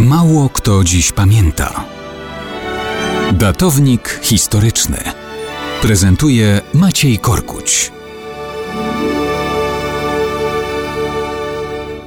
Mało kto dziś pamięta. Datownik historyczny prezentuje Maciej Korkuć.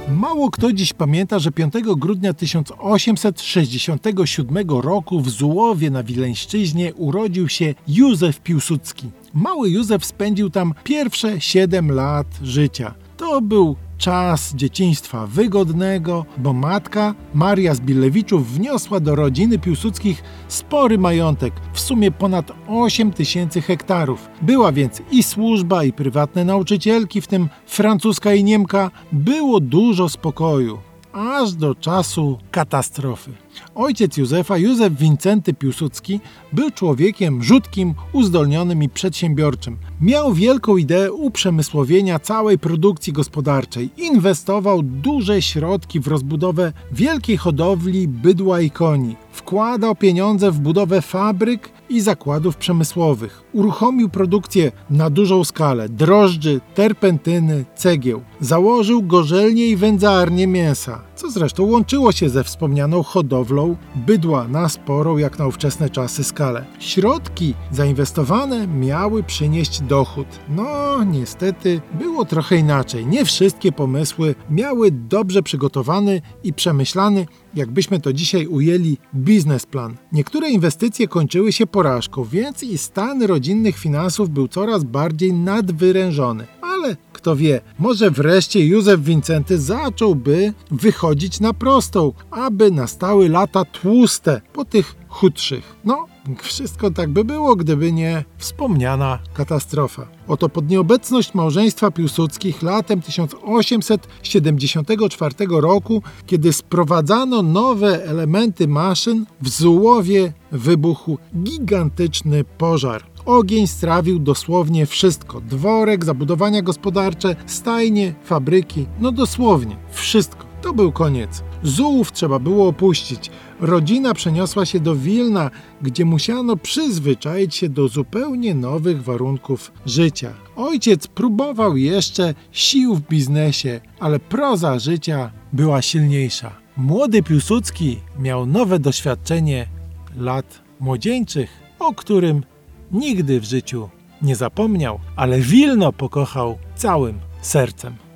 Mało kto dziś pamięta, że 5 grudnia 1867 roku w Zułowie na Wileńszczyźnie urodził się Józef Piłsudski. Mały Józef spędził tam pierwsze 7 lat życia. To był czas dzieciństwa wygodnego, bo matka Maria Zbilewiczów wniosła do rodziny Piłsudskich spory majątek, w sumie ponad 8 tysięcy hektarów. Była więc i służba, i prywatne nauczycielki, w tym francuska i Niemka. Było dużo spokoju aż do czasu katastrofy. Ojciec Józefa, Józef Wincenty Piłsudski, był człowiekiem rzutkim, uzdolnionym i przedsiębiorczym. Miał wielką ideę uprzemysłowienia całej produkcji gospodarczej. Inwestował duże środki w rozbudowę wielkiej hodowli bydła i koni. Wkładał pieniądze w budowę fabryk i zakładów przemysłowych. Uruchomił produkcję na dużą skalę drożdży, terpentyny, cegieł. Założył gorzelnię i wędzarnię mięsa, co zresztą łączyło się ze wspomnianą hodowlą bydła na sporą jak na ówczesne czasy skalę. Środki zainwestowane miały przynieść dochód. No, niestety było trochę inaczej. Nie wszystkie pomysły miały dobrze przygotowany i przemyślany, jakbyśmy to dzisiaj ujęli, biznesplan. Niektóre inwestycje kończyły się porażką, więc i stan rodzinnych finansów był coraz bardziej nadwyrężony. Ale kto wie, może wreszcie Józef Wincenty zacząłby wychodzić na prostą, aby nastały lata tłuste po tych chudszych. No, wszystko tak by było, gdyby nie wspomniana katastrofa. Oto pod nieobecność małżeństwa Piłsudskich latem 1874 roku, kiedy sprowadzano nowe elementy maszyn, w Zułowie wybuchł gigantyczny pożar. Ogień strawił dosłownie wszystko: dworek, zabudowania gospodarcze, stajnie, fabryki no dosłownie wszystko. To był koniec. Zułów trzeba było opuścić. Rodzina przeniosła się do Wilna, gdzie musiano przyzwyczaić się do zupełnie nowych warunków życia. Ojciec próbował jeszcze sił w biznesie, ale proza życia była silniejsza. Młody Piłsudski miał nowe doświadczenie lat młodzieńczych, o którym nigdy w życiu nie zapomniał, ale Wilno pokochał całym sercem.